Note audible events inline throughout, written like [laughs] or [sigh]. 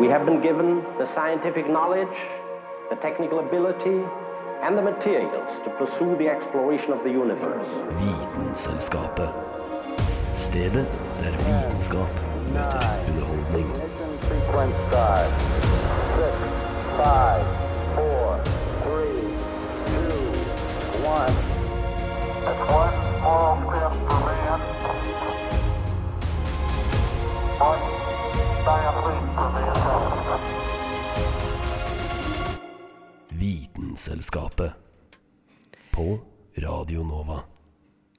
We have been given the scientific knowledge, the technical ability, and the materials to pursue the exploration of the universe. Vitenselskapet. Stedet der vitenskap møter underholdning. Sequence start. Six, five, four, three, two, one. One small step for man. One giant Vitenselskapet. På Radio Nova.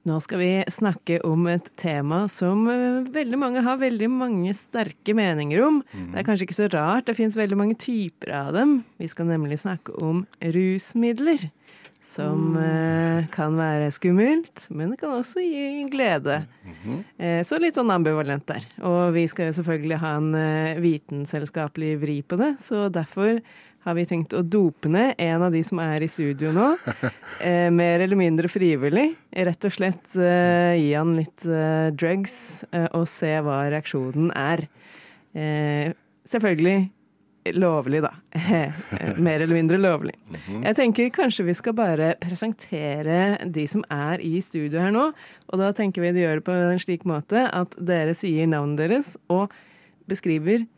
Nå skal vi snakke om et tema som eh, veldig mange har veldig mange sterke meninger om. Det er kanskje ikke så rart, det fins veldig mange typer av dem. Vi skal nemlig snakke om rusmidler. Som mm. kan være skummelt, men det kan også gi glede. Eh, så litt sånn ambivalent der. Og vi skal jo selvfølgelig ha en eh, vitenselskapelig vri på det, så derfor har vi tenkt å dope ned en av de som er i studio nå. [laughs] Eh, mer eller mindre frivillig. Rett og slett eh, gi han litt eh, drugs eh, og se hva reaksjonen er. Eh, selvfølgelig lovlig, da. [laughs] mer eller mindre lovlig. Jeg tenker kanskje vi skal bare presentere de som er i studio her nå. Og da tenker vi de gjør det på en slik måte at dere sier navnet deres og beskriver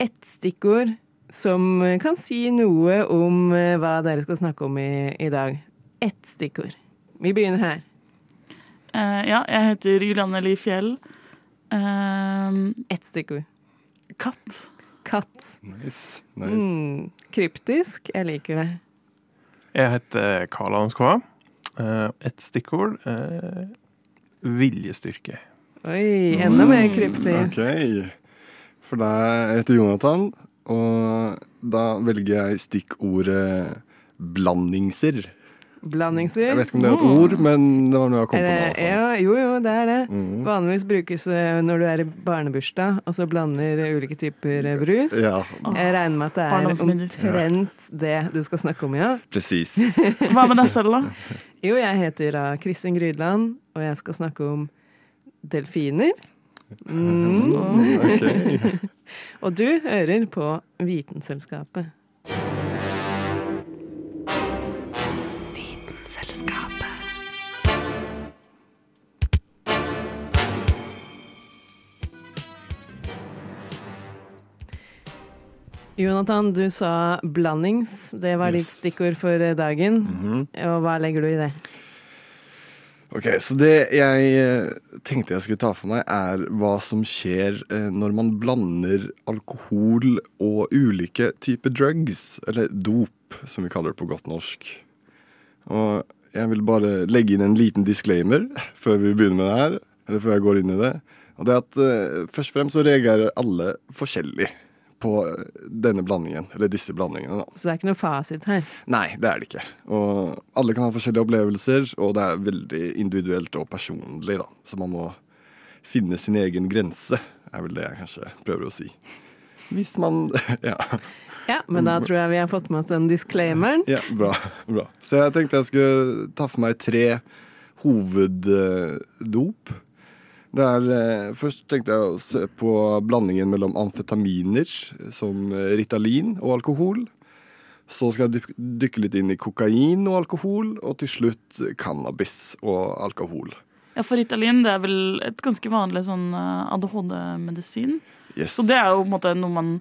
ett stikkord som kan si noe om eh, hva dere skal snakke om i, i dag. Ett stikkord. Vi begynner her. Uh, ja, jeg heter Julianne Li Fjell. Uh, Ett stikkord. katt. Katt. Nice. nice. Mm, kryptisk. Jeg liker det. Jeg heter Karl Arnskva. Uh, et stikkord Uh, viljestyrke. Oi, enda mer kryptisk. Ok. For da jeg heter Jonathan, og da velger jeg stikkordet blandingser. Blandingser. Jeg vet ikke om det er et ord, men det var noe jeg kom på nå. ja, jo, jo, det er det. Mm. Vanligvis brukes eh, når du er i barnebursdag, og så blander ulike typer eh, brus. Ja, Jeg regner med at det er omtrent det du skal snakke om, ja. presis. [laughs] Hva med deg selv, da? Jo, jeg heter da Kristin Grydland, og jeg skal snakke om delfiner. Mm. [laughs] Og du hører på Vitenselskapet. Jonathan, du sa blandings. Det var ditt Yes. stikkord for dagen. dagen. -hmm. Og hva legger du i det? Ok, Så det jeg eh, tenkte jeg skulle ta for meg, er hva som skjer eh, når man blander alkohol og ulike typer drugs, eller dop, som vi kaller det på godt norsk. Og jeg vil bare legge inn en liten disclaimer før vi begynner med det her, eller før jeg går inn i det. Og det er at eh, først og fremst så reagerer alle forskjellig på denne blandingen, eller disse blandingene, da. Så det er ikke noe fasit her. Nei, det er det ikke. Og alle kan ha forskjellige opplevelser, og det er veldig individuelt og personlig, da. Så man må finne sin egen grense, er vel det jeg kanskje prøver å si. Hvis man [laughs] Ja, Ja, men da tror jeg vi har fått med oss den disclaimeren. ja bra, bra. Så jeg tenkte jeg skulle ta for meg tre hoveddop. Det er, eh, først tenkte jeg å se på blandingen mellom amfetaminer, som eh, Ritalin og alkohol. Så skal jeg dykke litt inn i kokain og alkohol, og til slutt cannabis og alkohol. Ja, For Ritalin det er vel et ganske vanlig sånn eh, ADHD-medisin. Yes. Så det er jo på en måte noe man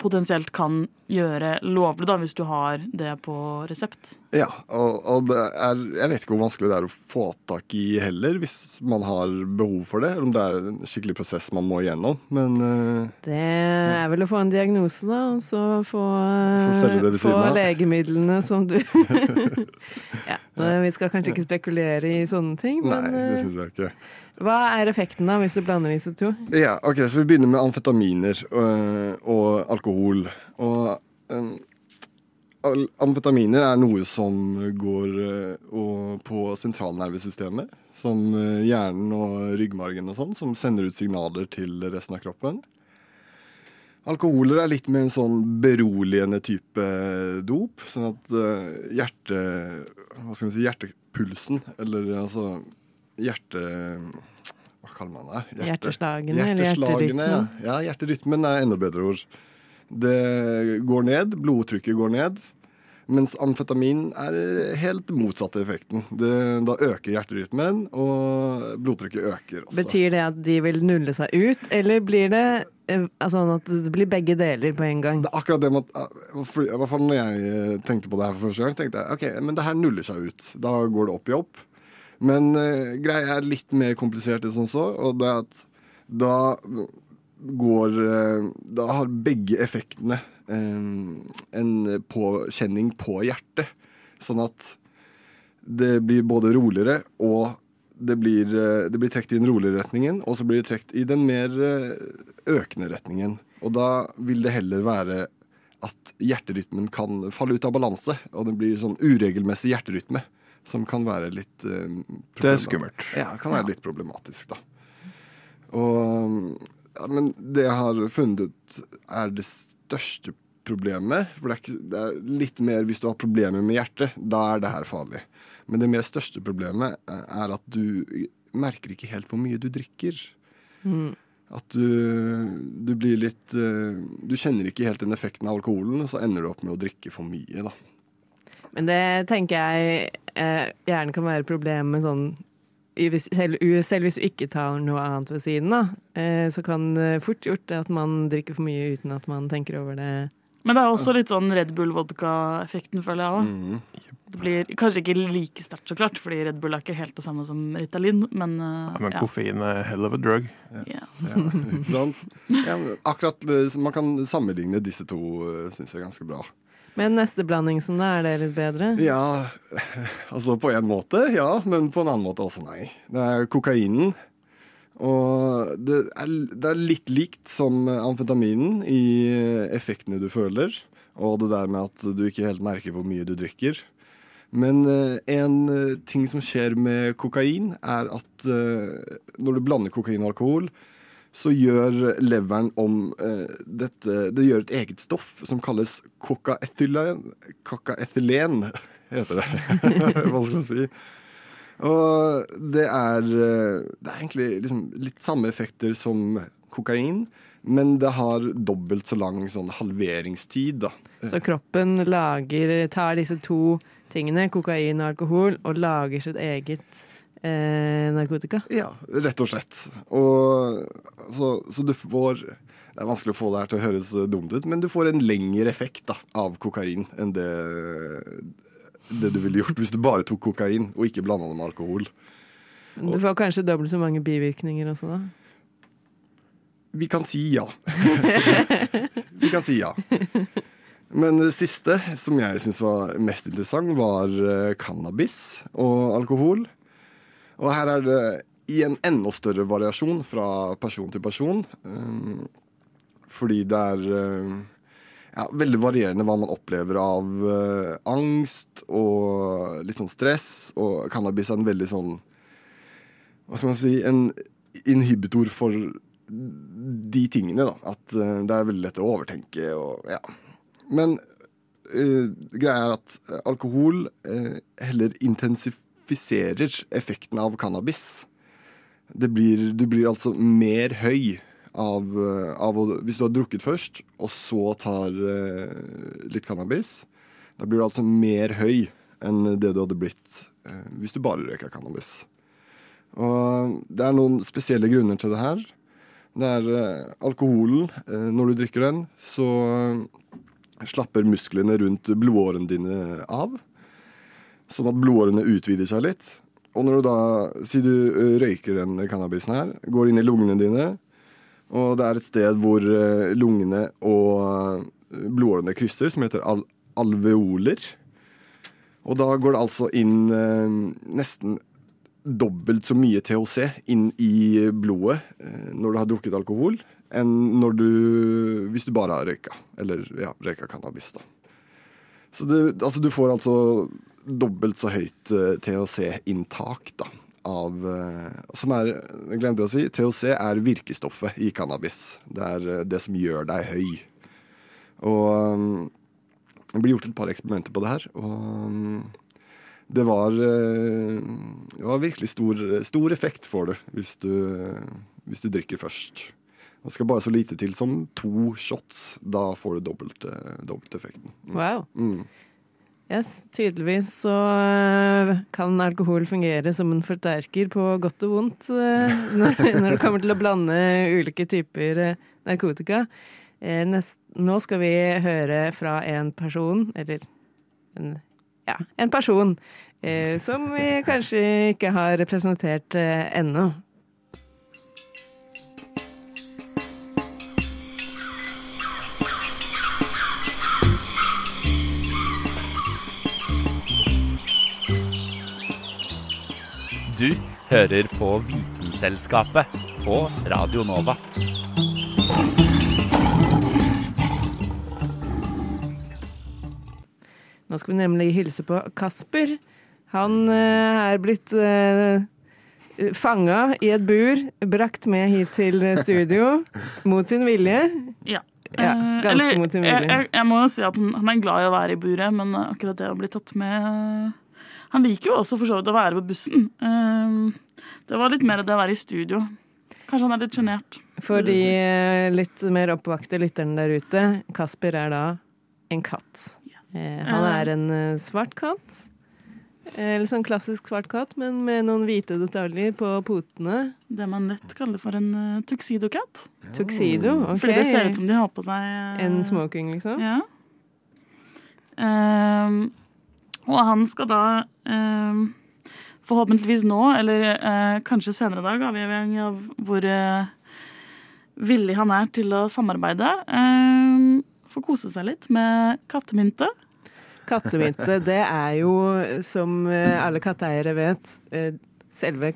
potensielt kan gjøre lovlig da, hvis du har det på resept. Ja, og, og det er, jeg vet ikke hvor vanskelig det er å få tak i heller, hvis man har behov for det. Eller om det er en skikkelig prosess man må igjennom. Men uh, Det er vel å få en diagnose, da, og så få, Så ved få legemidlene som du [laughs] Ja, Vi skal kanskje ikke spekulere i sånne ting, nei, men det eh, syns jeg ikke. Hva er effekten da, hvis du blander disse to? Ja, ok, Så vi begynner med amfetaminer øh, og alkohol. Og øh, amfetaminer er noe som går øh, og på sentralnervesystemet. Som hjernen og ryggmargen og sånn, som sender ut signaler til resten av kroppen. Alkoholer er litt med en sånn beroligende type dop. Sånn at hjerte... Hva skal vi si? Hjertepulsen, eller altså hjerte... Kaller man det? Hjerte- Hjerteslagene eller hjerterytmen? Ja. ja, hjerterytmen er enda bedre ord. Det går ned, blodtrykket går ned. Mens amfetamin er helt motsatte effekten. Det, da øker hjerterytmen, og blodtrykket øker også. Betyr det at de vil nulle seg ut, eller blir det eh, altså, sånn at det blir begge deler på en gang? Det er akkurat det at for, når jeg tenkte på det her for første gang, tenkte jeg ok, men det her nuller seg ut. Da går det opp i opp. Men uh, greia er litt mer komplisert enn sånn så, og det er at da går uh, Da har begge effektene eh, en påkjenning på hjertet. Sånn at det blir både roligere og det blir, det blir trukket i den roligere retningen, og så blir det trukket i den mer økende retningen. Og da vil det heller være at hjerterytmen kan falle ut av balanse, og det blir sånn uregelmessig hjerterytme. Som kan være litt eh, Det er skummelt. Ja, kan være litt problematisk, da. Og, ja, men det jeg har funnet ut er det største problemet. For det er, ikke, det er litt mer hvis du har problemer med hjertet. Da er det her farlig. Men det mer største problemet eh, er at du merker ikke helt hvor mye du drikker. At du, du blir litt eh, Du kjenner ikke helt den effekten av alkoholen, og så ender du opp med å drikke for mye, da. Men det tenker jeg eh, gjerne kan være problemet med sånn selv, selv hvis du ikke tar noe annet ved siden av, eh, så kan det fort gjort det at man drikker for mye uten at man tenker over det. Men det er også litt sånn Red Bull-vodka-effekten, føler jeg òg. Det blir kanskje ikke like sterkt, så klart, fordi Red Bull er ikke helt det samme som Ritalin, men, uh, Ja, men koffein er hell of a drug. Ja. Ja, [laughs] ikke sant? Ja, akkurat eh, Man kan sammenligne disse to, syns jeg, ganske bra. Men neste blandingsen, da, er det litt bedre? Ja, altså på en måte, ja, men på en annen måte også nei. Det er kokainen. Og det er, det er litt likt som amfetaminen i effektene du føler, og det der med at du ikke helt merker hvor mye du drikker. Men eh, en eh, ting som skjer med kokain, er at eh, når du blander kokain og alkohol, så gjør leveren om eh, dette Det gjør et eget stoff som kalles kokaetylen. Kokaetylen heter det. [laughs] Vanskelig å si. Og det er, eh, det er egentlig liksom litt samme effekter som kokain, men det har dobbelt så lang sånn halveringstid. da. Så kroppen lager, tar disse to tingene, kokain og alkohol, og lager sitt eget eh, narkotika? Ja, rett og slett. Og, så, så du får Det er vanskelig å få det her til å høres dumt ut, men du får en lengre effekt da, av kokain enn det, det du ville gjort hvis du bare tok kokain og ikke blanda det med alkohol. Du får kanskje dobbelt så mange bivirkninger også, da? Vi kan si ja. [laughs] Vi kan si ja. Men det siste, som jeg syns var mest interessant, var eh, cannabis og alkohol. Og her er det i en enda større variasjon fra person til person. Um, fordi det er eh, ja, veldig varierende hva man opplever av eh, angst og litt sånn stress. Og cannabis er en veldig sånn Hva skal man si En inhibitor for de tingene, da. At eh, det er veldig lett å overtenke og ja. Men uh, greia er at eh, alkohol heller heller intensifiserer effekten av cannabis. Blir, du blir altså mer høy av, eh, av Hvis du har drukket først, og så tar eh, litt cannabis, da blir du altså mer høy enn det du hadde blitt eh, hvis du bare røyka cannabis. Og det er noen spesielle grunner til det her. Det er eh, alkoholen. Eh, når du drikker den, så eh, slapper musklene rundt blodårene dine av. Sånn at blodårene utvider seg litt. Og når du da, si du eh, røyker den cannabisen her, går inn i lungene dine, og det er et sted hvor eh, lungene og eh, blodårene krysser, som heter al alveoler. Og da går det altså inn nesten dobbelt så mye THC inn i blodet når du har drukket alkohol, enn når du, hvis du bare har røyka. Eller ja, røyka cannabis, da. Så det, altså, du får altså dobbelt så høyt eh, THC-inntak, da. Av eh, Som er Jeg glemte å si. THC er virkestoffet i cannabis. Det er eh, det som gjør deg høy. Og det blir gjort et par eksperimenter på det her, og det var, det var virkelig stor, stor effekt for det hvis du, hvis du drikker først. Det skal bare så lite til som to shots. Da får du dobbelt, dobbelt effekten. Wow. Mm. Yes, tydeligvis så øh, kan alkohol fungere som en forterker på godt og vondt [laughs] øh, når, det kommer til å blande ulike typer narkotika. Eh, nest, nå skal vi høre fra en person, eller en, ja, en person, eh, som vi kanskje ikke har representert eh, ennå. Du hører på Vitenselskapet på Radio Nova. Nå skal vi nemlig hilse på Kasper. Han eh, er blitt uh, fanga i et bur, brakt med hit til studio mot sin vilje. Ja. Ja, Eh, ganske eller, mot sin jeg, vilje. jeg, jeg må jo si at han, han er glad i å være i buret, men akkurat det å bli tatt med eh, Han liker jo også for så vidt å være på bussen. Eh, det var litt mer det å være i studio. Kanskje han er litt sjenert. For de eh, litt mer oppvakte lytterne der ute, Kasper er da en katt. Yes. han er en eh, svart katt. Eh, Eller sånn klassisk svart katt, men med noen hvite detaljer på potene. Det man lett kaller for en uh, tuxedo-katt. Tuxedo, ok. Fordi det ser ut som de har på seg uh, En smoking, liksom. Ja. Ehm, og han skal da eh, forhåpentligvis nå, eller eh, kanskje senere i dag, avhengig av hvor eh, villig han er til å samarbeide, ehm, få kose seg litt med kattemynte. Kattemynte, det er jo, som eh, alle katteeiere vet, eh, selve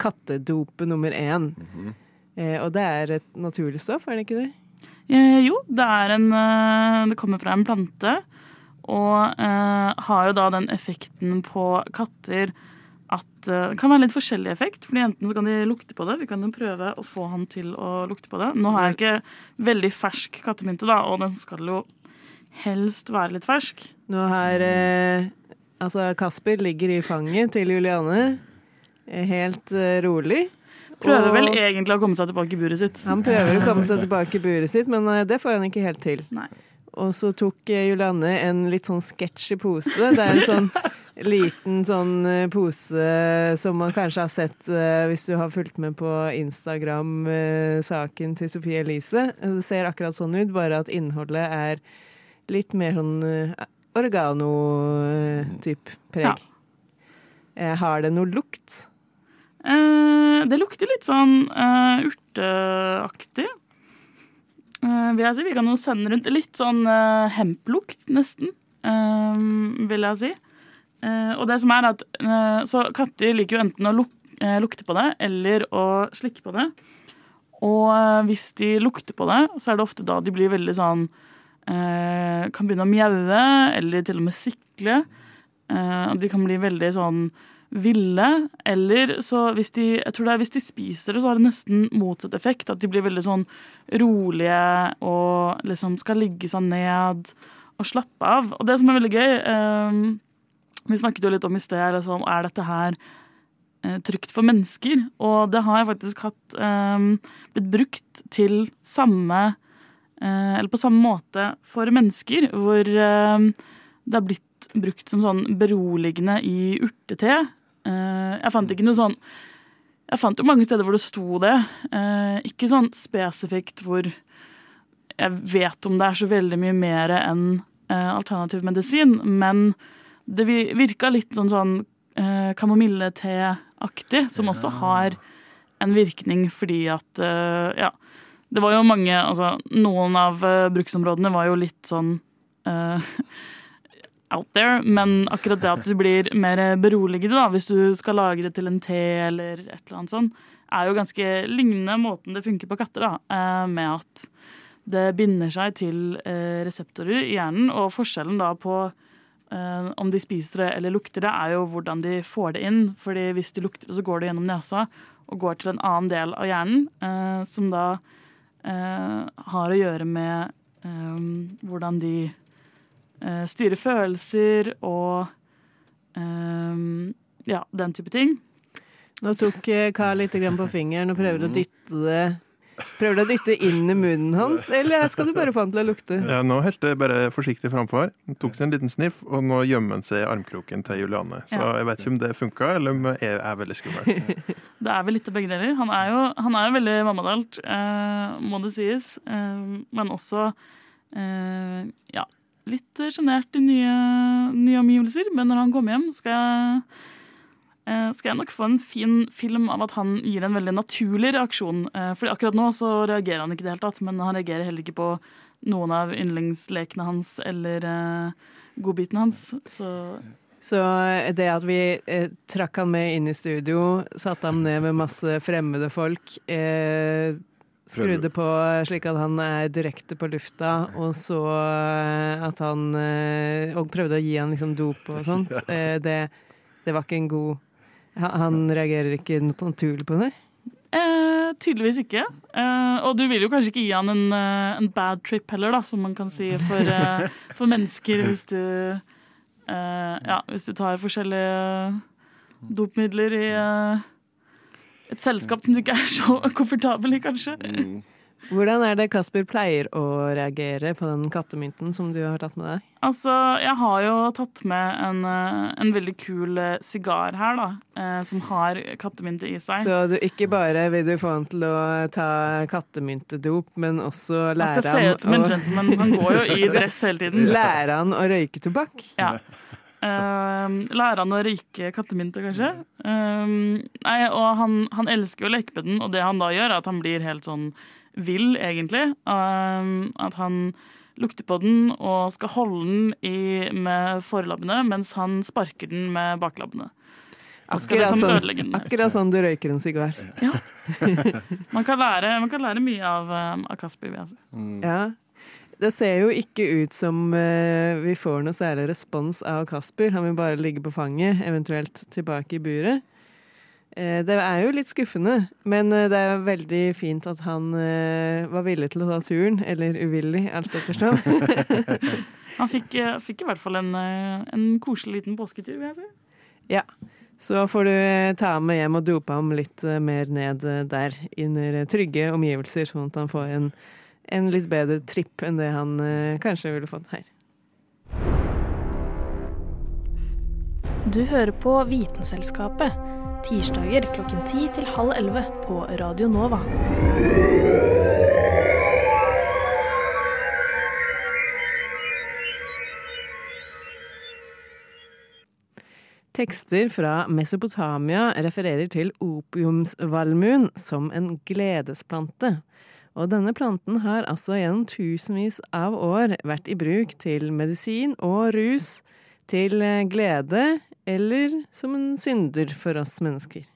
kattedopet nummer én. Eh, Og det er et naturlig stoff, er det ikke det? Eh, jo, det er en eh, Det kommer fra en plante. Og eh, har jo da den effekten på katter at eh, det kan være litt forskjellig effekt. fordi Enten så kan de lukte på det. Vi kan jo prøve å få han til å lukte på det. Nå har jeg ikke veldig fersk kattemynte, da, og den skal jo helst være litt fersk. Nå har eh, Altså, Kasper ligger i fanget til Juliane, eh, helt eh, rolig. Prøver vel egentlig å komme seg tilbake i buret sitt. Han prøver å komme seg [laughs] tilbake i buret sitt, men eh, det får han ikke helt til. Nei. Og så tok Julianne en litt sånn sketchy pose. Det er en sånn [laughs] liten sånn eh, pose som man kanskje har sett eh, hvis du har fulgt med på Instagram-saken til Sophie Elise. Det ser akkurat sånn ut, bare at innholdet er litt mer sånn eh, oregano-type preg. Ja. Eh, Har det noe lukt? Eh, det lukter litt sånn eh, urteaktig. Eh, vil jeg si. Vi kan jo sende rundt litt sånn uh, hemplukt, nesten, eh, vil jeg si. Eh, og det som er at eh, Så katter liker jo enten å luk eh, lukte på det eller å slikke på det. Og eh, hvis de lukter på det, så er det ofte da de blir veldig sånn eh, Kan begynne å mjaue, eller til og med sikle. Eh, de kan bli veldig sånn ville, eller så hvis de jeg tror det er hvis de spiser det, så har det nesten motsatt effekt. At de blir veldig sånn rolige og liksom skal ligge seg ned og slappe av. Og det som er veldig gøy eh, Vi snakket jo litt om i sted liksom, er dette her eh, trygt for mennesker. Og det har jeg faktisk hatt eh, blitt brukt til samme eh, Eller på samme måte for mennesker, hvor eh, det har blitt brukt som sånn beroligende i urtete. Eh, jeg fant ikke noe sånn Jeg fant jo mange steder hvor det sto det. Eh, ikke sånn spesifikt hvor jeg vet om det er så veldig mye mer enn eh, alternativ medisin, men det vi- virka litt sånn sånn kamomilleteaktig, som også har en virkning fordi at Ja. Det var jo mange Altså, noen av bruksområdene var jo litt sånn [laughs] out there, men akkurat det at du blir mer beroliget da, hvis du skal lage det til en te eller et eller annet sånt, er jo ganske lignende måten det funker på katter, da, eh, med at det binder seg til eh, reseptorer i hjernen, og forskjellen da på eh, om de spiser det eller lukter det, er jo hvordan de får det inn. Fordi hvis de lukter det, så går det gjennom nesa og går til en annen del av hjernen, som da har å gjøre med hvordan de eh, styre følelser og eh, ja, den type ting. Nå tok eh, Carl litt grann på fingeren og prøvde å dytte det Prøver du å dytte inn i munnen hans, eller skal du bare få han til å lukte? Ja, nå helte jeg bare forsiktig framfor. Tok seg en liten sniff, og nå gjemmer han seg i armkroken til Juliane. Så Ja. jeg vet ikke om det funka, eller om jeg er veldig skummel. [laughs] Det er vel litt av begge deler. Han er jo, han er jo veldig mammadalt, eh, må det sies. Eh, men også eh, ja, litt sjenert i nye, nye omgivelser. Men når han kommer hjem, skal jeg, eh, skal jeg nok få en fin film av at han gir en veldig naturlig reaksjon. Eh, fordi akkurat nå så reagerer han ikke i det hele tatt, men han reagerer heller ikke på noen av yndlingslekene hans eller eh, godbitene hans. Så Så det at vi eh, trakk han med inn i studio, satte ham ned med masse fremmede folk, eh, skrudde på slik at han er direkte på lufta, og så eh, at han eh, Og prøvde å gi han liksom dop og sånt, [laughs] eh, det, det var ikke en god han, reagerer ikke naturlig på det? Eh, tydeligvis ikke. Eh, og du vil jo kanskje ikke gi han en, eh, en bad trip heller, da, som man kan si for, eh, for mennesker hvis du eh, Ja, hvis du tar forskjellige dopmidler i eh, et selskap som du ikke er så [laughs] komfortabel i, kanskje. Hvordan er det Kasper pleier å reagere på den kattemynten som du har tatt med deg? Altså, jeg har jo tatt med en, eh, en veldig kul eh, sigar her, da, eh, som har kattemynte i seg. Så du ikke bare vil du få han til å ta kattemyntedop, men også lære Han Han skal se ut som en gentleman. Han går jo i [laughs] dress hele tiden. Lære han å røyke tobakk? Ja. Um, lære han å røyke kattemynte, kanskje. Um, nei, og han, han elsker å leke med den, og det han da gjør, er at han blir helt sånn vill, egentlig. Um, at han lukter på den og skal holde den i, med forlabbene, mens han sparker den med baklabbene. Akkurat liksom sånn, akkurat sånn du røyker en sigar. [laughs] Man kan lære, man kan lære mye av, um, av Kasper, vil jeg si. Ja. Det ser jo ikke ut som eh, vi får noe særlig respons av Kasper. Han vil bare ligge på fanget, eventuelt tilbake i buret. Eh, det er jo litt skuffende, men eh, det er veldig fint at han var villig til å ta turen. Eller uvillig, alt ettersom. [laughs] Han fikk, fikk i hvert fall en, en koselig liten påsketur, vil jeg si. Ja. Så får du ta ham med hjem og dope ham litt mer ned der, under trygge omgivelser, sånn at han får en, en litt bedre tripp enn det han eh, kanskje ville fått her. Du hører på Vitenselskapet. Tirsdager klokken 10 til halv 11 på Radio Nova. Tekster fra Mesopotamia refererer til opiumsvalmuen som en gledesplante. Og denne planten har altså gjennom tusenvis av år vært i bruk til medisin og rus, til eh, glede eller som en synder for oss mennesker.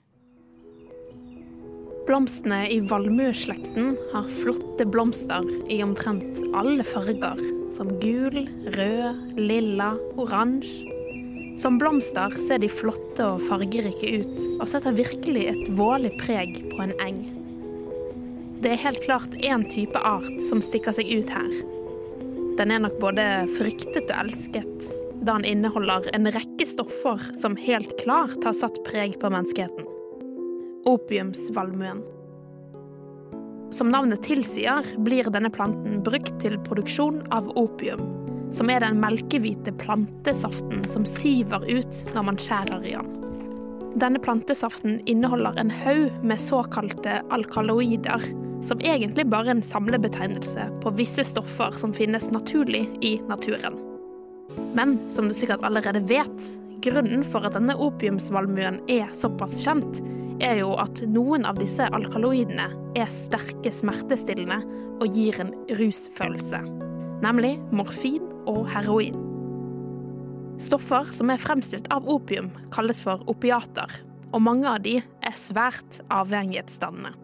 Blomstene i valmueslekten har flotte blomster i omtrent alle farger, som gul, rød, lilla, oransje. Som blomster ser de flotte og fargerike ut, og setter virkelig et vårlig preg på en eng. Det er helt klart én type art som stikker seg ut her. Den er nok både fryktet og elsket, da den inneholder en rekke stoffer som helt klart har satt preg på menneskeheten. Opiumsvalmuen. Som navnet tilsier, blir denne planten brukt til produksjon av opium, som er den melkehvite plantesaften som siver ut når man skjærer i den. Denne plantesaften inneholder en haug med såkalte alkaloider, som egentlig bare er en samlebetegnelse på visse stoffer som finnes naturlig i naturen. Men som du sikkert allerede vet, grunnen for at denne opiumsvalmuen er såpass kjent, er jo at noen av disse alkaloidene er sterke smertestillende og gir en rusfølelse. Nemlig morfin og heroin. Stoffer som er fremstilt av opium, kalles for opiater, og mange av de er svært avhengighetsdannende.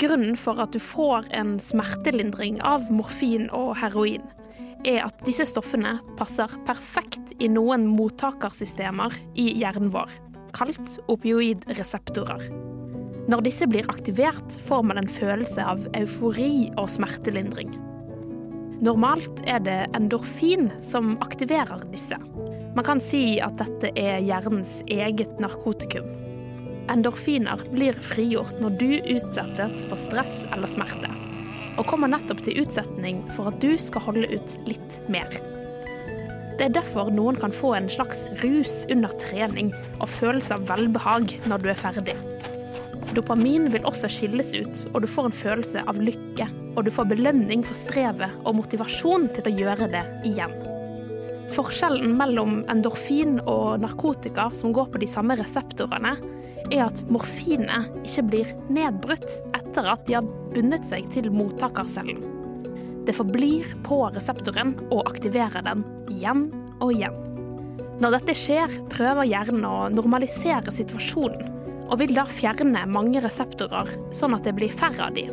Grunnen for at du får en smertelindring av morfin og heroin, er at disse stoffene passer perfekt i noen mottakersystemer i hjernen vår, kalt opioidreseptorer. Når disse blir aktivert, får man en følelse av eufori og smertelindring. Normalt er det endorfin som aktiverer disse. Man kan si at dette er hjernens eget narkotikum. Endorfiner blir frigjort når du utsettes for stress eller smerte, og kommer nettopp til utsetning for at du skal holde ut litt mer. Det er derfor noen kan få en slags rus under trening og følelse av velbehag når du er ferdig. Dopamin vil også skilles ut, og du får en følelse av lykke. Og du får belønning for strevet og motivasjon til å gjøre det igjen. Forskjellen mellom endorfin og narkotika som går på de samme reseptorene, er at morfinet ikke blir nedbrutt etter at de har bundet seg til mottakercellen. Det forblir på reseptoren og aktiverer den igjen og igjen. Når dette skjer, prøver hjernen å normalisere situasjonen, og vil da fjerne mange reseptorer, sånn at det blir færre av de.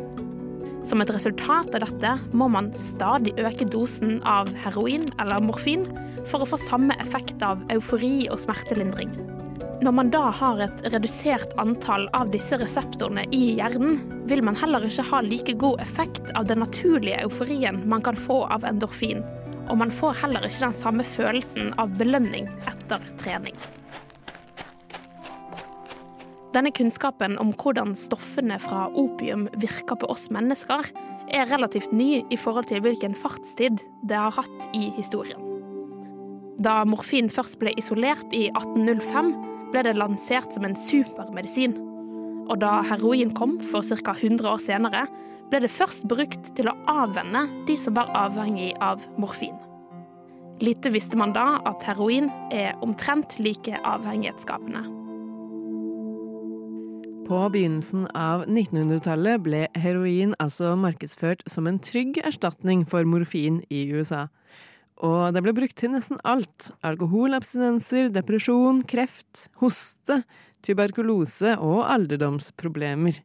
Som et resultat av dette må man stadig øke dosen av heroin eller morfin for å få samme effekt av eufori og smertelindring. Når man da har et redusert antall av disse reseptorene i hjernen, vil man heller ikke ha like god effekt av den naturlige euforien man kan få av endorfin, og man får heller ikke den samme følelsen av belønning etter trening. Denne kunnskapen om hvordan stoffene fra opium virker på oss mennesker, er relativt ny i forhold til hvilken fartstid det har hatt i historien. Da morfin først ble isolert i 1805, ble det lansert som en supermedisin. Og da heroin kom for ca. 100 år senere, ble det først brukt til å avvenne de som var avhengig av morfin. Lite visste man da at heroin er omtrent like avhengighetsskapende. På begynnelsen av 1900-tallet ble heroin altså markedsført som en trygg erstatning for morfin i USA. Og det ble brukt til nesten alt. Alkoholabstinenser, depresjon, kreft, hoste, tuberkulose og alderdomsproblemer.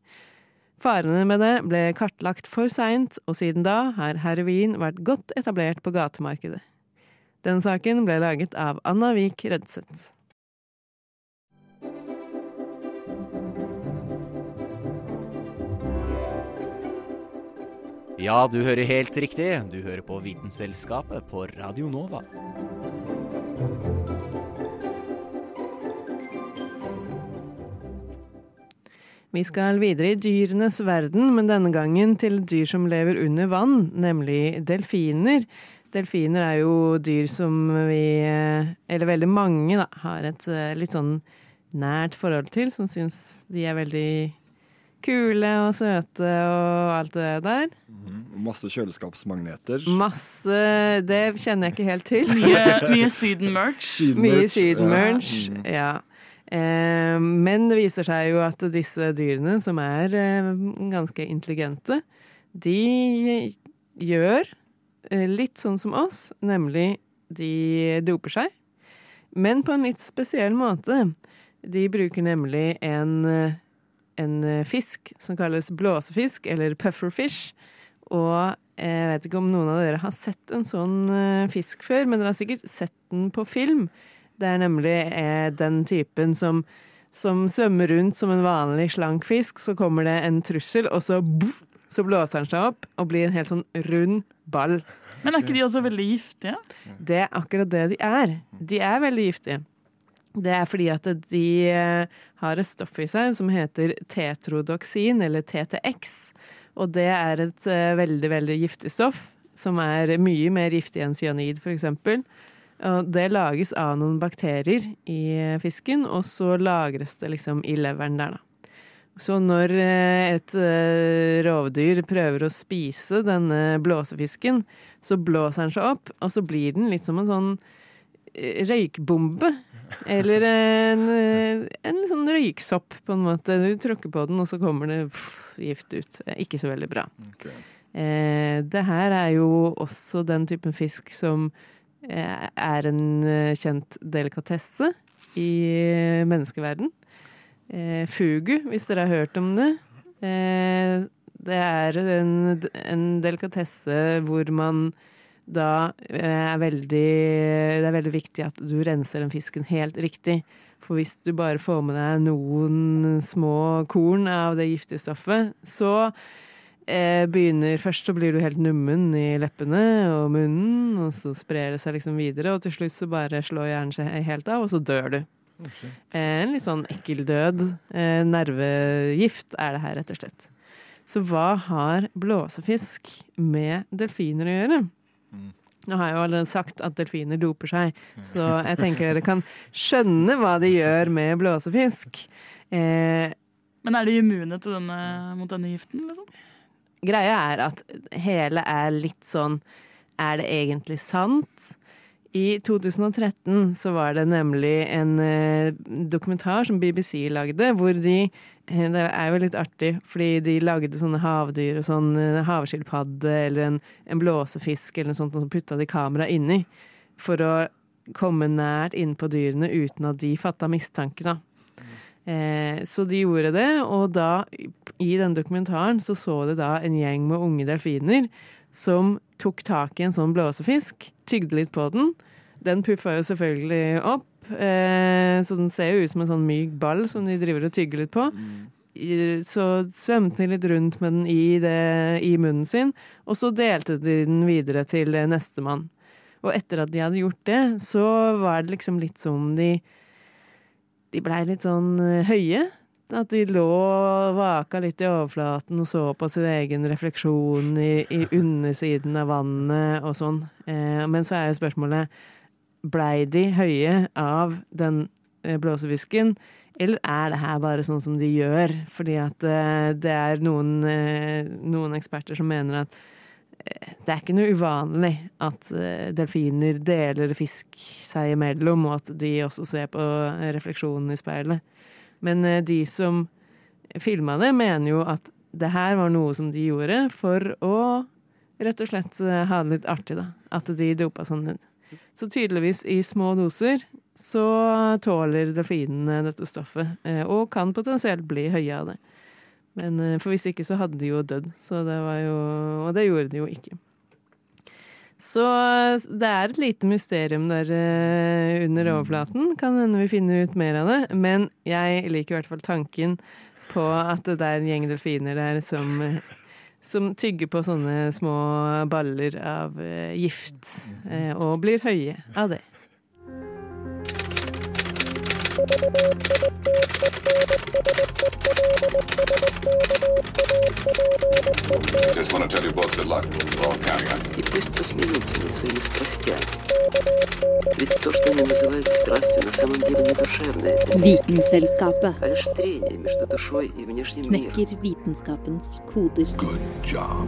Farene med det ble kartlagt for seint, og siden da har heroin vært godt etablert på gatemarkedet. Den saken ble laget av Anna Vik Rødseth. Ja, du hører helt riktig. Du hører på Vitenselskapet på Radio Nova. Vi skal videre i dyrenes verden, men denne gangen til dyr som lever under vann, nemlig delfiner. Delfiner er jo dyr som vi, eller veldig mange, da, har et eh, litt sånn nært forhold til, som syns de er veldig kule og søte og alt det der. Mm, Masse kjøleskapsmagneter. Masse Det kjenner jeg ikke helt til. Mye, mye Syden-merch. Mye Sydenmerch, ja. Mhm. ja. Eh, men det viser seg jo at disse dyrene, som er eh, ganske intelligente, de gjør eh, litt sånn som oss, nemlig de doper seg. Men på en litt spesiell måte. De bruker nemlig en, eh, en eh, fisk som kalles blåsefisk, eller pufferfish. Og jeg vet ikke om noen av dere har sett en sånn eh, fisk før, men dere har sikkert sett den på film. Det er nemlig eh, den typen som, som svømmer rundt som en vanlig slank fisk. Så kommer det en trussel, og så, buff, så blåser den seg opp og blir en helt sånn rund ball. Men er ikke de også veldig giftige? Det er akkurat det de er. De er veldig giftige. Det er fordi at de eh, har et stoff i seg som heter tetrodoksin, eller TTX. Og det er et eh, veldig, veldig giftig stoff, som er mye mer giftig enn cyanid, f.eks. Og det lages av noen bakterier i eh, fisken, og så lagres det liksom i leveren der, da. Så når et rovdyr prøver å spise denne blåsefisken, så blåser den seg opp, og så blir den litt som en sånn røykbombe. Eller en, eh, en sånn røyksopp, på en måte. Du tråkker på den, og så kommer det pff, gift ut. Ikke så veldig bra. Okay. Eh, det her er jo også den typen fisk som eh, er en eh, kjent delikatesse i eh, menneskeverden. Eh, fugu, hvis dere har hørt om det. Eh, det er en, en delikatesse hvor man da eh, er veldig Det er veldig viktig at du renser den fisken helt riktig. For hvis du bare får med deg noen små korn av det giftige stoffet, så eh, begynner Først så blir du helt nummen i leppene og munnen, og så sprer det seg liksom videre, og til slutt så bare slår hjernen seg helt av, og så dør du. Eh, En litt sånn ekkel død. Eh, Nervegift er det her, rett og slett. Så hva har blåsefisk med delfiner å gjøre? Nå har jeg jo allerede sagt at delfiner doper seg, så jeg tenker dere kan skjønne hva de gjør med blåsefisk. Eh, Men er de immune denne, mot denne giften, liksom? greia er at hele er litt sånn Er det egentlig sant? I 2013 så var det nemlig en eh, dokumentar som BBC lagde, hvor de Det er jo litt artig, fordi de lagde sånne havdyr og sånn eh, havskilpadde eller en, en blåsefisk eller noe sånt, og så putta de kamera inni for å komme nært innpå dyrene uten at de fatta mistanke, da. Eh, så de gjorde det, og da, i den dokumentaren, så så de da en gjeng med unge delfiner som tok tak i en sånn blåsefisk, tygde litt på den. Den puffa jo selvfølgelig opp, eh, så den ser jo ut som en sånn myk ball som de driver og tygger litt på. Så svømte de litt rundt med den i, det, i munnen sin, og så delte de den videre til eh, nestemann. Og etter at de hadde gjort det, så var det liksom litt som de de blei litt sånn eh, høye. At de lå og vaka litt i overflaten og så på sin egen refleksjon i, i undersiden av vannet og sånn. Eh, men så er jo spørsmålet Blei de høye av den eh, blåsefisken, eller er det her bare sånn som de gjør? Fordi at eh, det er noen, eh, noen eksperter som mener at det er ikke noe uvanlig at delfiner deler fisk seg imellom, og at de også ser på refleksjonen i speilet. Men de som filma det, mener jo at det her var noe som de gjorde for å rett og slett ha det litt artig, da. At de dopa sånn ned. Så tydeligvis i små doser så tåler delfinene dette stoffet, eh, og kan potensielt bli høye av det. Men eh, for hvis ikke så hadde de jo dødd, så det var jo Og det gjorde de jo ikke. Så det er et lite mysterium der eh, under overflaten. Kan hende vi finner ut mer av det. Men jeg liker i hvert fall tanken på at det er en gjeng delfiner der som, som tygger på sånne små baller av eh, gift, eh, og blir høye av det. Just want to tell you both good luck. We're all counting on you. И пусть посмеются над своими страстями. Ведь то, что они называют страстью, на самом деле не душевное. Vitenselskapet А лишь трение между душой и внешним миром. knekker vitenskapens koder. Job.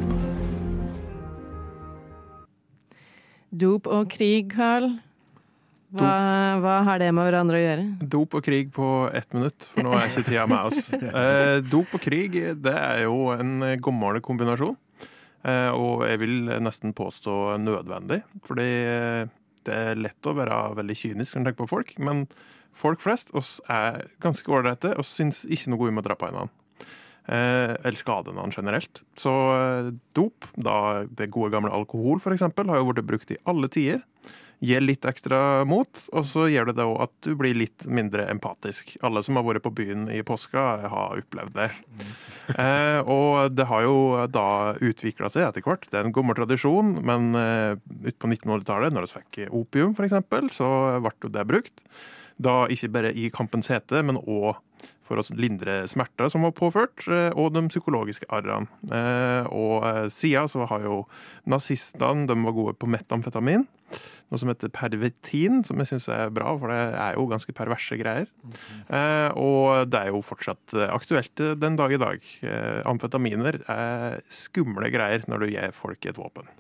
Dop og krig, Carl. Hva, hva har det med hverandre å gjøre? Dop og krig på ett minutt, for nå er ikke tida med oss. [laughs] Eh, dop og krig det er jo en gammel kombinasjon. Eh, og jeg vil nesten påstå nødvendig. Fordi eh, det er lett å være veldig kynisk når en tenker på folk. Men folk flest oss er ganske ålreite og syns ikke noe om å dra på hverandre. Eh, eller skade noen generelt. Så eh, dop, da det gode gamle alkohol f.eks., har jo blitt brukt i alle tider gir litt ekstra mot, og så gjør det det òg at du blir litt mindre empatisk. Alle som har vært på byen i påska, har opplevd det. Eh, og det har jo da utvikla seg etter hvert. Det er en gammel tradisjon, men eh, ut på 1900-tallet, når vi fikk opium f.eks., så ble jo det brukt. Da ikke bare i kampens hete, men òg for å lindre smerter som var påført, eh, og de psykologiske arrene. Eh, Og eh, siden så har jo nazistene de var gode på metamfetamin, noe som heter pervitin, som jeg syns er bra, for det er jo ganske perverse greier. Okay. Og det er jo fortsatt aktuelt den dag i dag. Amfetaminer er skumle greier når du gir folk et våpen.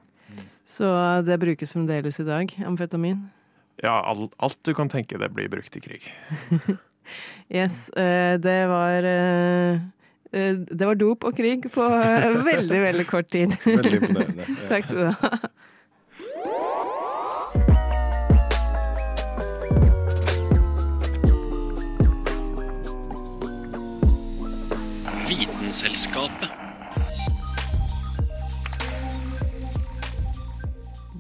Så det brukes fremdeles i dag, amfetamin. Ja, alt, alt du kan tenke det blir brukt i krig. [laughs] Yes, eh, det var eh, eh, Det var dop og krig på [laughs] veldig, veldig kort tid. Veldig imponerende, [laughs] ja. Takk skal du ha. Vitenselskapet.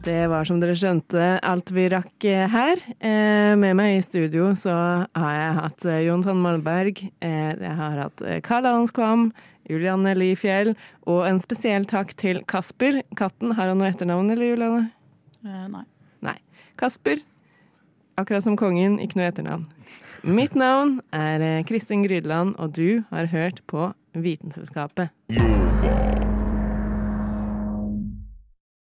Det var som dere skjønte alt vi rakk eh, her. Eh, Med meg i studio så har jeg hatt Jon Jonathan Malberg, eh, jeg har hatt eh, Karl Allenskvam, Julianne Lifjell, og en spesiell takk til Kasper. Katten, har han noe etternavn, eller Julianne? Eh, nei. Nei. Kasper, akkurat som kongen, ikke noe etternavn. Mitt navn er eh, Kristin Grydland, og du har hørt på Vitenselskapet.